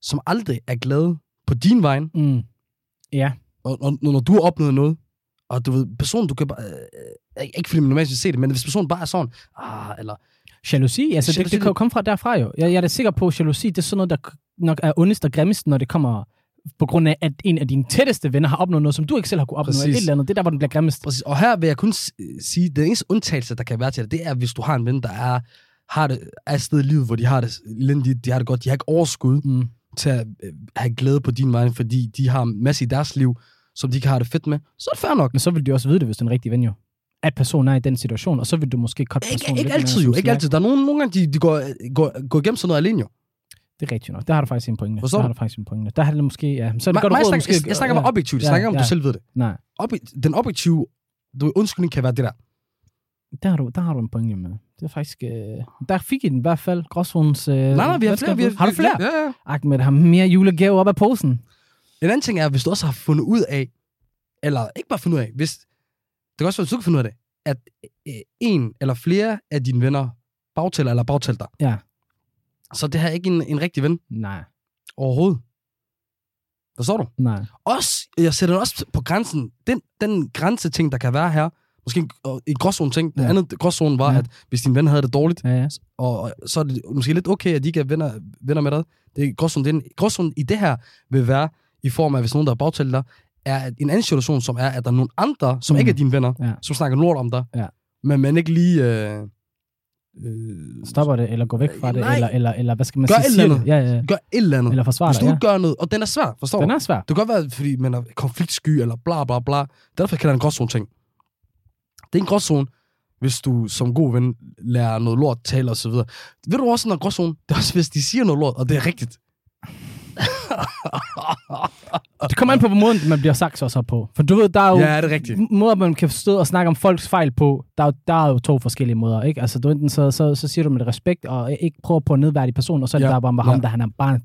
som aldrig er glad på din vej, Mm. Ja. Og, og når du har opnået noget, og du ved, personen, du kan bare, øh, ikke fordi man normalt se det, men hvis personen bare er sådan, ah, eller Jalousi, altså det, Jalousi, det kan jo komme fra derfra jo. Jeg, jeg er da sikker på, at jalousi, det er sådan noget, der nok er ondest og grimmest, når det kommer på grund af, at en af dine tætteste venner har opnået noget, som du ikke selv har kunne opnå. Præcis. Et eller andet. Det er der, hvor den bliver grimmest. Præcis. Og her vil jeg kun sige, at den eneste undtagelse, der kan være til det, det er, hvis du har en ven, der er, har det, er et sted i livet, hvor de har det elendigt, de har det godt, de har ikke overskud Mm. til at øh, have glæde på din vej, fordi de har en masse i deres liv, som de kan have det fedt med, så er det fair nok. Men så vil du også vide det, hvis du er en rigtig ven jo. At personen er i den situation, og så vil du måske cut Ikke, personen ikke lidt altid mere jo, ikke slack. altid. Der er nogle, nogle gange, de, de går, går, går igennem sådan noget alene jo. Det er rigtigt nok. Der har du faktisk en pointe. Forstår Der har du? du faktisk en pointe. Der har det måske, ja. Så det godt mig råd, måske. jeg, jeg snakker om ja. objektivt, jeg Ja, snakker om, ja. du selv ved det. Nej, Obje- den objektive du, undskyldning kan være det der. der har du, der har du en pointe med. Det er faktisk... Øh, der fik I den i hvert fald. Gråzonens... Øh, Nej, nej, vi har flere. Vi har, Har du flere? Ja, ja. Ahmed har mere julegave op af posen. En anden ting er, hvis du også har fundet ud af, eller ikke bare fundet ud af, hvis, det kan også være, hvis du kan finde ud af det, at øh, en eller flere af dine venner bagtæller eller bagtæller dig. Ja. Så det her er ikke en, en rigtig ven Nej, overhovedet. Forstår du? nej. Også, jeg sætter det også på grænsen. Den, den grænseting, der kan være her, måske en, en gråzone ting. Det Ja. andet gråzone var, Ja. at hvis din ven havde det dårligt, Ja, ja. og, og så er det måske lidt okay, at de ikke er venner, venner med dig. Det er gråzone. Det er en, gråzone i det her vil være i form af, hvis nogen, der har bagtalt dig, er en anden situation, som er, at der er nogle andre, som Mm. ikke er dine venner, Ja. som snakker lort om dig, Ja. men man ikke lige... Øh, øh, Stopper det, eller går væk fra det, Nej. eller, eller, eller hvad skal man Gør sige? et eller det. Ja, ja. gør et eller andet. Eller forsvarer Hvis det, du ja. gør noget, og den er svær, forstår Den du? er svær. Det kan godt være, fordi man er konfliktsky, eller bla bla bla. Derfor kalder jeg det en gråzone ting. Det er en gråzone, hvis du som god ven lærer noget lort tale og så videre. Ved du også, når gråzone, det er også, hvis de siger noget lort, og det er rigtigt. Det kommer an på, hvor måden man bliver sagt så, så på. For du ved, der er jo Ja, det er rigtigt. måder, man kan stå og snakke om folks fejl på. Der er, jo- der er jo to forskellige måder, ikke? Altså, du enten så, så, så siger du med respekt, og ikke prøver på at nedværdige personen, og så er det Ja, der bare med ja. ham, der han er bare en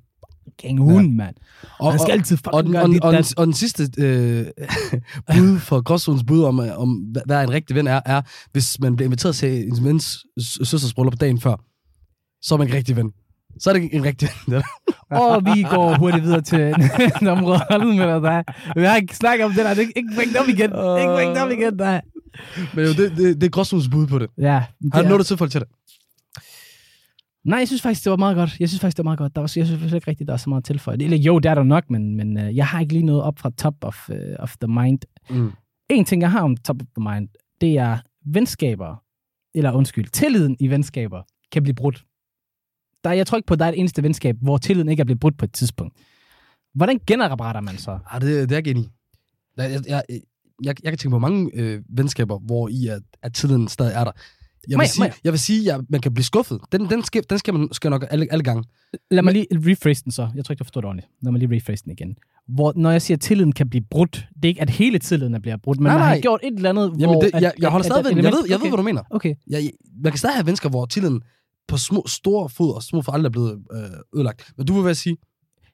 gang hund, mand. Og, Han skal altid og, fucking den, gøre og, og, dat. og den sidste øh, bud for Gråzones bud om, øh, om, hvad en rigtig ven er, er, hvis man bliver inviteret til en vens søsters bryllup dagen før, så er man ikke rigtig ven. Så er det ikke en rigtig ven. Og vi går hurtigt videre til et område. Hold med dig, der. Vi har ikke snakket om det der. Det er ikke- ikke bring det op igen. Ikke bring det op igen, der. Men jo, det, det, det er Gråzones bud på det. Ja. Har det du er- noget at tilfælde til det? Nej, jeg synes faktisk, det var meget godt. Jeg synes faktisk, det var meget godt. Der var, jeg synes ikke rigtigt, der er så meget tilføjet. Eller jo, det er der nok, men, men uh, jeg har ikke lige noget op fra top of, uh, of the mind. Mm. En ting, jeg har om top of the mind, det er venskaber, eller undskyld, tilliden i venskaber kan blive brudt. Der, jeg tror ikke på, at der er et eneste venskab, hvor tilliden ikke er blevet brudt på et tidspunkt. Hvordan genopretter man så? Ah, det, det er jeg enig. Jeg, jeg, jeg, jeg, jeg kan tænke på mange øh, venskaber, hvor i at, at tiden stadig er der. Jeg vil jeg- sige, jeg vil sige at man kan blive skuffet. Den, den, skal, den skal man skal nok alle, alle gange. Lad mig lige rephrase den så. Jeg tror ikke, du forstod det ordentligt. Lad mig lige rephrase den igen. Hvor, når jeg siger, at tilliden kan blive brudt, det er ikke, at hele tilliden er bliver brudt, men Nej, man har gjort et eller andet, Jamen, hvor... det, jeg, jeg holder at- stadig at ved. Jeg ved, jeg ved, okay. hvad du mener. Okay. Jeg, man kan stadig have mennesker, hvor tilliden på små, store fod og små for aldrig er blevet øh, ødelagt. Men du vil hvad sige,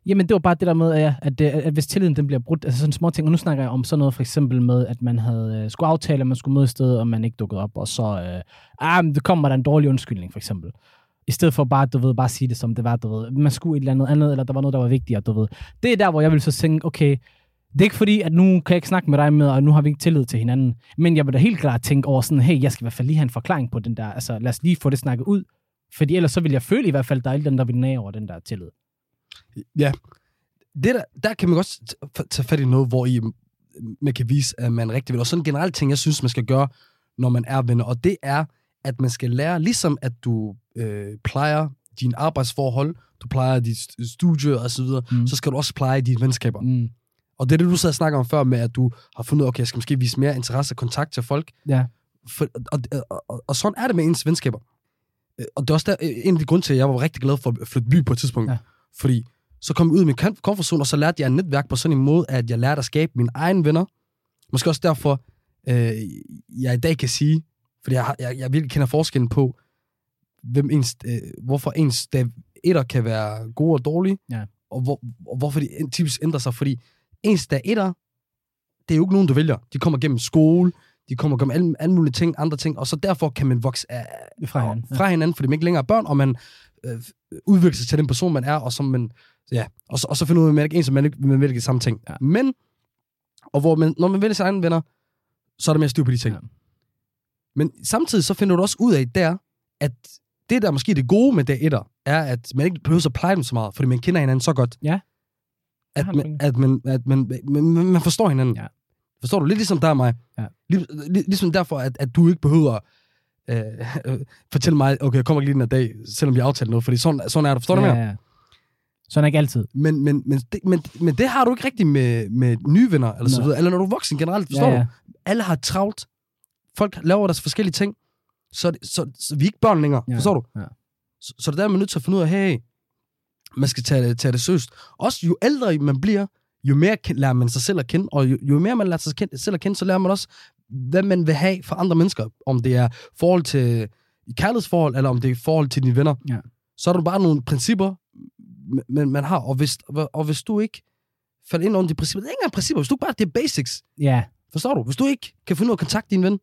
Jamen, det var bare det der med, at, at, at, at hvis tilliden den bliver brudt, altså sådan små ting, og nu snakker jeg om sådan noget for eksempel med, at man havde øh, skulle aftale, at man skulle møde et sted, og man ikke dukkede op, og så, øh, ah, men det kommer der en dårlig undskyldning, for eksempel. I stedet for bare, du ved, bare sige det som det var, du ved, man skulle et eller andet andet, eller der var noget, der var vigtigere, du ved. Det er der, hvor jeg vil så tænke, okay, det er ikke fordi, at nu kan jeg ikke snakke med dig med, og nu har vi ikke tillid til hinanden. Men jeg vil da helt klart tænke over sådan, hey, jeg skal i hvert fald lige have en forklaring på den der, altså lad os lige få det snakket ud. Fordi ellers så vil jeg føle i hvert fald, at der er andet, der vil nage over den der tillid. ja, det der, der kan man godt tage fat i noget, hvor I, man kan vise, at man rigtig ven. Og sådan en generelt ting, jeg synes, man skal gøre, når man er venner. Og det er, at man skal lære, ligesom at du øh, plejer dine arbejdsforhold, du plejer dit st- studie og så videre, Mm. mm. så skal du også pleje dine venskaber. Mm. Og det er det, du sad og snakker om før, med at du har fundet ud af, okay, jeg skal måske vise mere interesse og kontakt til folk. Ja. For, og, og, og, og sådan er det med ens venskaber. Øh, Og det er også der, en af de grunde til, at jeg var rigtig glad for at flytte by på et tidspunkt. Ja. Fordi så kom jeg ud af min kom- komfortzone, og så lærte jeg et netværk på sådan en måde, at jeg lærte at skabe mine egne venner. Måske også derfor, øh, jeg i dag kan sige, fordi jeg, jeg, jeg virkelig kender forskellen på, hvem ens, øh, hvorfor ens dag etter kan være gode og dårlige, Ja. og, hvor, og hvorfor de typisk ændrer sig. Fordi ens dag etter, det er jo ikke nogen, du vælger. De kommer gennem skole, de kommer gennem alle, alle mulige ting, andre ting, og så derfor kan man vokse af, Fra hinanden. Ja. fra hinanden, fordi man ikke længere er børn, og man øh, udvikler sig til den person, man er, og som man, ja, og så, og så finder ud af, at man er ikke en, som man, ikke, man vælger de samme ting. Ja. Men, og hvor man, når man vælger sine egne venner, så er der mere styr på de ting. Ja. Men samtidig så finder du også ud af der, at det der måske er det gode med dag etter, er, at man ikke behøver at pleje dem så meget, fordi man kender hinanden så godt. Ja. At man, at man, at man, man, man, man forstår hinanden. Ja. Forstår du? Lidt ligesom dig og mig. Ja. Lig, lig, ligesom derfor, at, at du ikke behøver øh, øh, fortælle mig, okay, jeg kommer ikke lige den her dag, selvom vi aftalt noget, fordi sådan, sådan er det. Forstår du, ja, hvad jeg ja? Sådan er ikke altid. Men, men, men, det, men, men det har du ikke rigtigt med, med nye venner, eller så videre. Eller når du er voksen generelt, forstår ja, ja. du? Alle har travlt. Folk laver deres forskellige ting. Så, er det- så, så vi er ikke børn længere, Ja, forstår du? ja. Så, så det der er man nødt til at finde ud af, hey, man skal tage tage det seriøst. Også jo ældre man bliver, jo mere lærer man sig selv at kende, og jo, jo mere man lærer sig kende, selv at kende, så lærer man også, hvad man vil have fra andre mennesker. Om det er forhold til i kærlighedsforhold, eller om det er forhold til dine venner. Ja. Så er der bare nogle principper, man, man har. Og hvis, og hvis du ikke falder ind under de principper, det er ikke engang principper, hvis du bare, det er basics. Ja, Forstår du? Hvis du ikke kan finde ud af at kontakte din ven,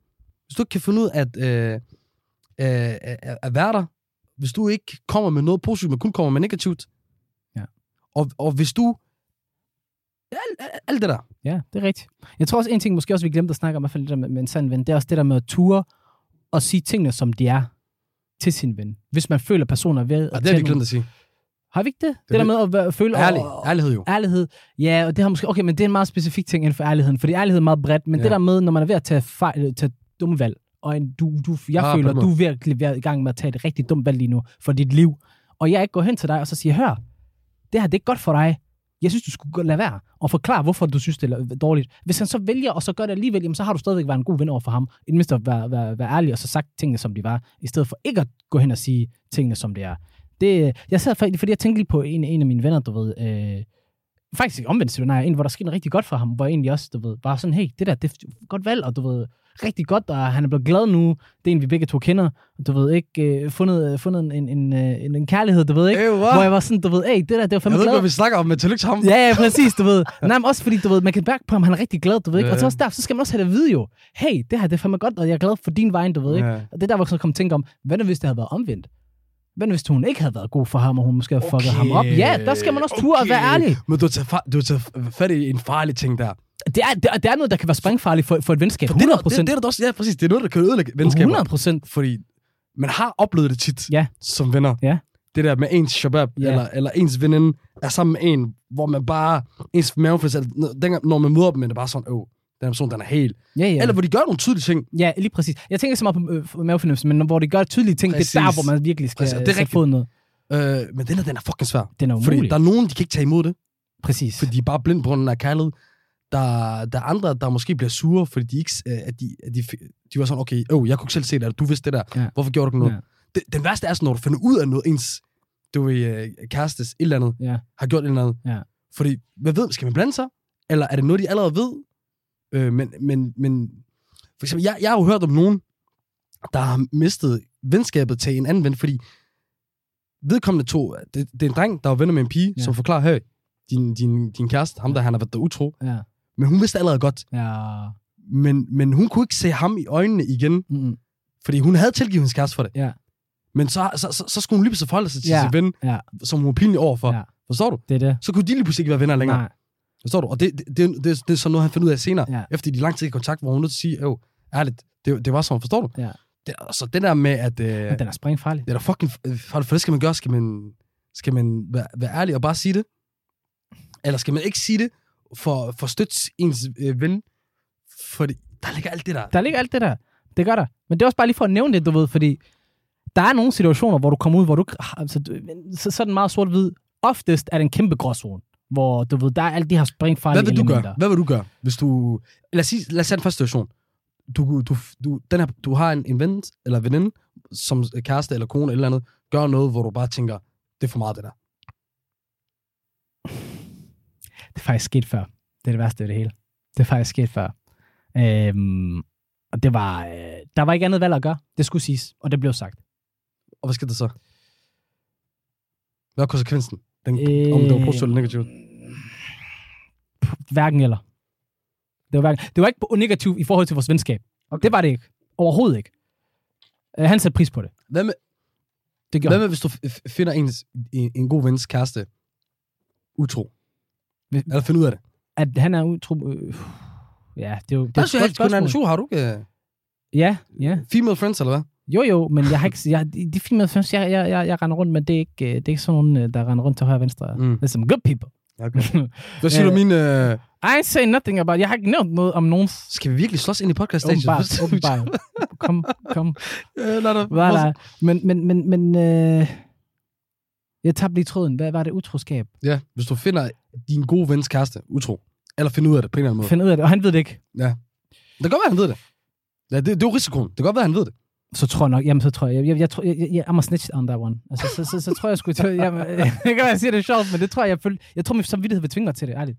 hvis du ikke kan finde ud af at, øh, øh, at være der, hvis du ikke kommer med noget positivt, men kun kommer med negativt, Ja. og, og hvis du... Ja, alt, alt- alt det der. ja, det er rigtigt. Jeg tror også, en ting, måske også vi glemte at snakke om, i hvert fald det der med, med en sand ven, det er også det der med at ture og sige tingene, som de er til sin ven. Hvis man føler, personer er ved Og at det har vi glemt at sige. Har vi ikke det? Det, Det der er med at være, føle... Ærlig. og- Ærlighed jo. Ærlighed. Ja, og det har måske... Okay, men det er en meget specifik ting inden for ærligheden, fordi ærlighed er meget bredt, men ja. Ja. det der med, når man er ved at tage, fejl, tage dumme valg, og en, du, du, jeg Ah, føler, du er virkelig ved i gang med at tage et rigtig dumt valg lige nu for dit liv, og jeg ikke går hen til dig og så siger, hør, det her det er godt for dig. Jeg synes, du skulle lade være og forklare, hvorfor du synes, det er dårligt. Hvis han så vælger, og så gør det alligevel, jamen, så har du stadigvæk været en god ven over for ham. I det mindste at være, være, være ærlig og så sagt tingene, som de var, i stedet for ikke at gå hen og sige tingene, som det er. Det, jeg sad faktisk, fordi jeg tænkte lige på en, en af mine venner, du ved, øh, faktisk omvendt scenarie, en, hvor der skete noget rigtig godt for ham, hvor jeg egentlig også, du ved, var sådan, hey, det der, det er godt valg, og du ved, rigtig godt, og han er blevet glad nu, det er en, vi begge to kender, du ved, ikke øh, fundet, fundet en, en, en, øh, en, en kærlighed, du ved, ikke? Øh, Hvor jeg var sådan, du ved, hey, det der, det var Jeg fandme ved ikke, glad. hvad vi snakker om, men tillykke til ham. Ja, ja, præcis, du ved. Nej, men også fordi, du ved, man kan mærke på ham, han er rigtig glad, du ved ikke? Ja, Og så også derfor, så skal man også have det at vide jo. Hey, det her, det er fandme godt, og jeg er glad for din vej, du ved ikke? Ja. Og det er der, hvor jeg så kom tænke om, hvad nu hvis det havde været omvendt? Hvad nu hvis hun ikke havde været god for ham, og hun måske havde fucket ham op? Ja, der skal man også turde at være ærlig. Men du har taget, fa- du har taget fat i en farlig ting der. Det er, det er, det er noget, der kan være springfarligt for, for et venskab. For det, er 100 der- procent. det, det, er der også, ja, præcis. Det er noget, der kan ødelægge venskaber. 100 procent. Fordi man har oplevet det tit Ja. som venner. Ja. Det der med ens shabab, Ja. eller, eller ens veninde er sammen med en, hvor man bare, ens mavefølelse, altså, når- dengang, når man møder dem, er det bare sådan, åh, den person, den er helt. Ja, ja. Eller hvor de gør nogle tydelige ting. Ja, lige præcis. Jeg tænker ikke så meget på øh, mavefornemmelse, men hvor de gør tydelige ting, Præcis. det er der, hvor man virkelig skal Præcis, det er foden ned. Øh, men den her, den er fucking svær. Den er Fordi umulig. der er nogen, de kan ikke tage imod det, Præcis. fordi de er bare blind på grund af kærlighed. Der, der er andre, der måske bliver sure, fordi de ikke, øh, at de, at de, de var sådan, okay, oh, jeg kunne ikke selv se det, eller du vidste det der. Ja. Hvorfor gjorde du ikke noget? Ja. Det, den værste er sådan, når du finder ud af noget, ens du ved, øh, kærestes et eller andet, Ja. har gjort et eller andet. Ja. Fordi, hvad ved, skal man blande sig? Eller er det noget, de allerede ved? Øh, men, men, men, for eksempel, jeg, jeg har jo hørt om nogen, der har mistet venskabet til en anden ven, fordi vedkommende to, det, det er en dreng, der var venner med en pige, ja. som forklarer, hey, din, din, din kæreste, ham der, han har været der utro, Ja. Men hun vidste allerede godt, Ja. men, men hun kunne ikke se ham i øjnene igen, Mm-mm. fordi hun havde tilgivet hendes kæreste for det. Ja. Men så, så, så, så skulle hun lige pludselig forholde sig til Ja. sin ven, Ja. som hun var pinlig overfor. Ja. Forstår du? Det er det. Så kunne de lige pludselig ikke være venner længere. Nej. Forstår du? Og det, det, det, det, det er sådan noget, han finder ud af senere. Ja. Efter de lang tid i kontakt, hvor hun nødt til at sige, jo, ærligt, det, det var sådan, forstår du? Ja. Det, så det der med, at... Øh, Men den er springfarlig. det er da fucking farligt, for det skal man gøre. Skal man, skal man være, være ærlig og bare sige det? Eller skal man ikke sige det for, for at støtte ens øh, ven? Fordi der ligger alt det der. Der ligger alt det der. Det gør der. Men det er også bare lige for at nævne det, du ved, fordi der er nogle situationer, hvor du kommer ud, hvor du altså, du- så, så den meget sort-hvid. Oftest er det en kæmpe gråzone, hvor du ved, der er alle de her springfarlige Hvad vil du elementer. gøre? Hvad vil du gøre, hvis du... Lad os, sige, lad os tage den første situation. Du, du, du, den her, du har en, en ven eller veninde, som kæreste eller kone eller andet, gør noget, hvor du bare tænker, det er for meget det der. Det er faktisk sket før. Det er det værste ved det hele. Det er faktisk sket før. Øhm, og det var, øh, der var ikke andet valg at gøre. Det skulle siges, og det blev sagt. Og hvad skal der så? Hvad er konsekvensen? Den, øh... Om det var positivt eller negativt? Hverken eller. Det var, hverken, det var ikke negativt i forhold til vores venskab. Okay. Det var det ikke. Overhovedet ikke. Øh, han satte pris på det. Hvad med, Det hvad med hvis du finder ens, en, en god vens kæreste utro? Eller finder ud af det? At han er utro... Øh, ja, det er jo det er et godt spørgsmål. show. Har du ikke uh, Ja, ja. female friends, eller hvad? Jo, jo, men jeg har ikke... Jeg, de de filmer, jeg, jeg, jeg, jeg, render rundt, men det er ikke, øh, det er ikke sådan nogen, øh, der render rundt til højre og venstre. Mm. Det er some good people. Okay. Hvad siger Øh, du min... Uh... I ain't saying nothing about... Jeg har ikke nævnt noget om nogen... Skal vi virkelig slås ind i podcast Åbenbart, åbenbart. Kom, kom. Ja, lad nej. Men, men, men, men øh, Jeg tabte lige tråden. Hvad var det? Utroskab? Ja, hvis du finder din gode vens kæreste utro, eller finder ud af det på en eller anden måde. Find ud af det, og han ved det ikke. Det kan godt være, han ved det. Ja, det, det er jo risikoen. Det kan godt være, han ved det. Så tror jeg nok, jamen så tror jeg, jeg, jeg, jeg, tror, jeg, jeg I'm a snitch on that one. Altså, så, så, så, tror jeg sgu, jamen, det kan være, jeg siger det er sjovt, men det tror jeg, jeg, føl, jeg tror, min samvittighed vil tvinge mig til det, ærligt.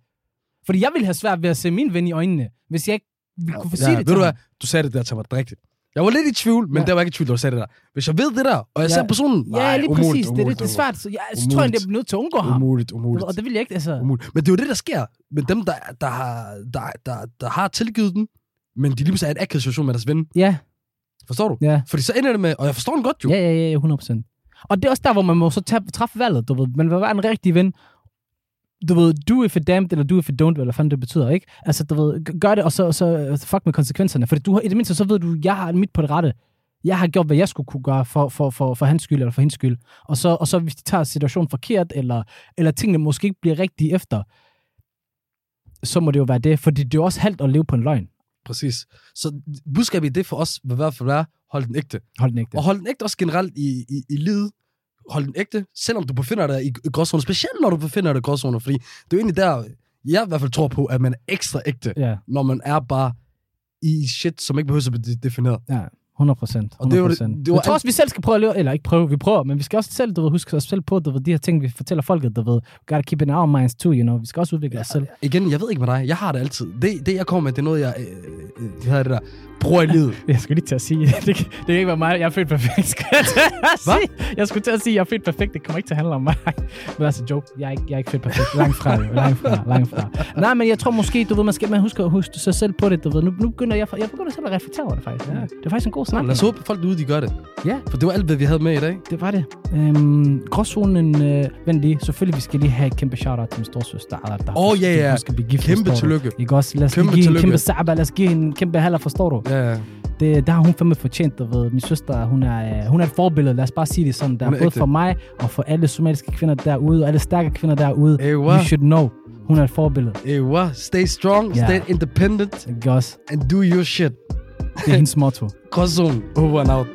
Fordi jeg ville have svært ved at se min ven i øjnene, hvis jeg ikke ville kunne få sige ja, det ved til du hvad? Du sagde det der til mig rigtigt. Jeg var lidt i tvivl, men Ja. ja. der var ikke i tvivl, da du sagde det der. Hvis jeg ved det der, og jeg Ja. ser personen, Ja, nej, lige umuligt, præcis. det, umuligt, det, det er svært. Så jeg, så tror jeg, Umuligt. jeg bliver nødt til at undgå ham. Umuligt, umuligt. Og det vil jeg ikke, altså. umuligt. Men det er jo det, der sker med dem, der, der, har, der, der, der har tilgivet den, men de lige pludselig er i en akavet situation med deres ven. Ja, Forstår du? ja. Fordi så ender det med, og jeg forstår den godt jo. Ja, ja, ja, 100%. Og det er også der, hvor man må så træffe valget, du ved. Man vil være en rigtig ven. Du ved, do if it damned, eller do if it don't, eller fanden det betyder, ikke? Altså, du ved, gør det, og så, så fuck med konsekvenserne. Fordi du har, i det mindste, så ved du, jeg har mit på det rette. Jeg har gjort, hvad jeg skulle kunne gøre for, for, for, for hans skyld, eller for hendes skyld. Og så, og så hvis de tager situationen forkert, eller, eller tingene måske ikke bliver rigtige efter, så må det jo være det. Fordi det er jo også halvt at leve på en løgn. Præcis. Så budskabet i det for os vil i hvert fald være, hold den ægte. Hold den ikke Og hold den ægte også generelt i, i, i livet. Hold den ægte, selvom du befinder dig i gråzoner. Specielt når du befinder dig i gråzoner, fordi det er jo egentlig der, jeg i hvert fald tror på, at man er ekstra ægte, Ja, når man er bare i shit, som ikke behøver at blive defineret. ja. 100 procent. Og det var det- det var jeg tror alt- også, vi selv skal prøve at leve, eller ikke prøve, vi prøver, men vi skal også selv, du ved, huske os selv på, du ved, de her ting, vi fortæller folket, du ved, gotta keep in our minds too, you know, vi skal også udvikle os selv. Igen, jeg ved ikke med dig. Jeg har det altid. Det, det jeg kommer med, det er noget, jeg... Øh, øh, hvad hedder det der? I livet. Jeg skulle lige til at sige, det, kan- det kan ikke være mig, jeg er født perfekt, skal jeg til at Hvad? sige. Jeg skulle til at sige, jeg er født perfekt, det kommer ikke til at handle om mig. Men altså, joke, jeg er ikke, jeg er ikke født perfekt, langt fra, langt fra, langt fra. Nej, men jeg tror måske, du ved, man skal man huske at huske sig selv på det, du ved, nu, nu begynder jeg, jeg begynder selv at reflektere over det faktisk. Ja. Det er faktisk en god snak. Lad os håbe, folk derude, de gør det. Ja. For det var alt, hvad vi havde med i dag. Det var det. Øhm, gråzonen, øh, vent lige. Selvfølgelig, vi skal lige have et kæmpe shout-out til min storsøster. Åh, ja, ja. Hun skal blive gift, Kæmpe tillykke. Ikke også? Lad os Kæmpe give en kæmpe saba. Lad os give en kæmpe haller, forstår du? Ja, ja. Det, der har hun fandme fortjent, du ved. Min søster, hun er, øh, hun er et forbillede. Lad os bare sige det sådan der. Er Både ægte. for mig og for alle somaliske kvinder derude, og alle stærke kvinder derude. Ewa. You should know. Hun er et forbillede. Ewa. Stay strong, Ja. stay independent, Ikke også? and do your shit. Det er hendes motto. Gråzone. Over and out.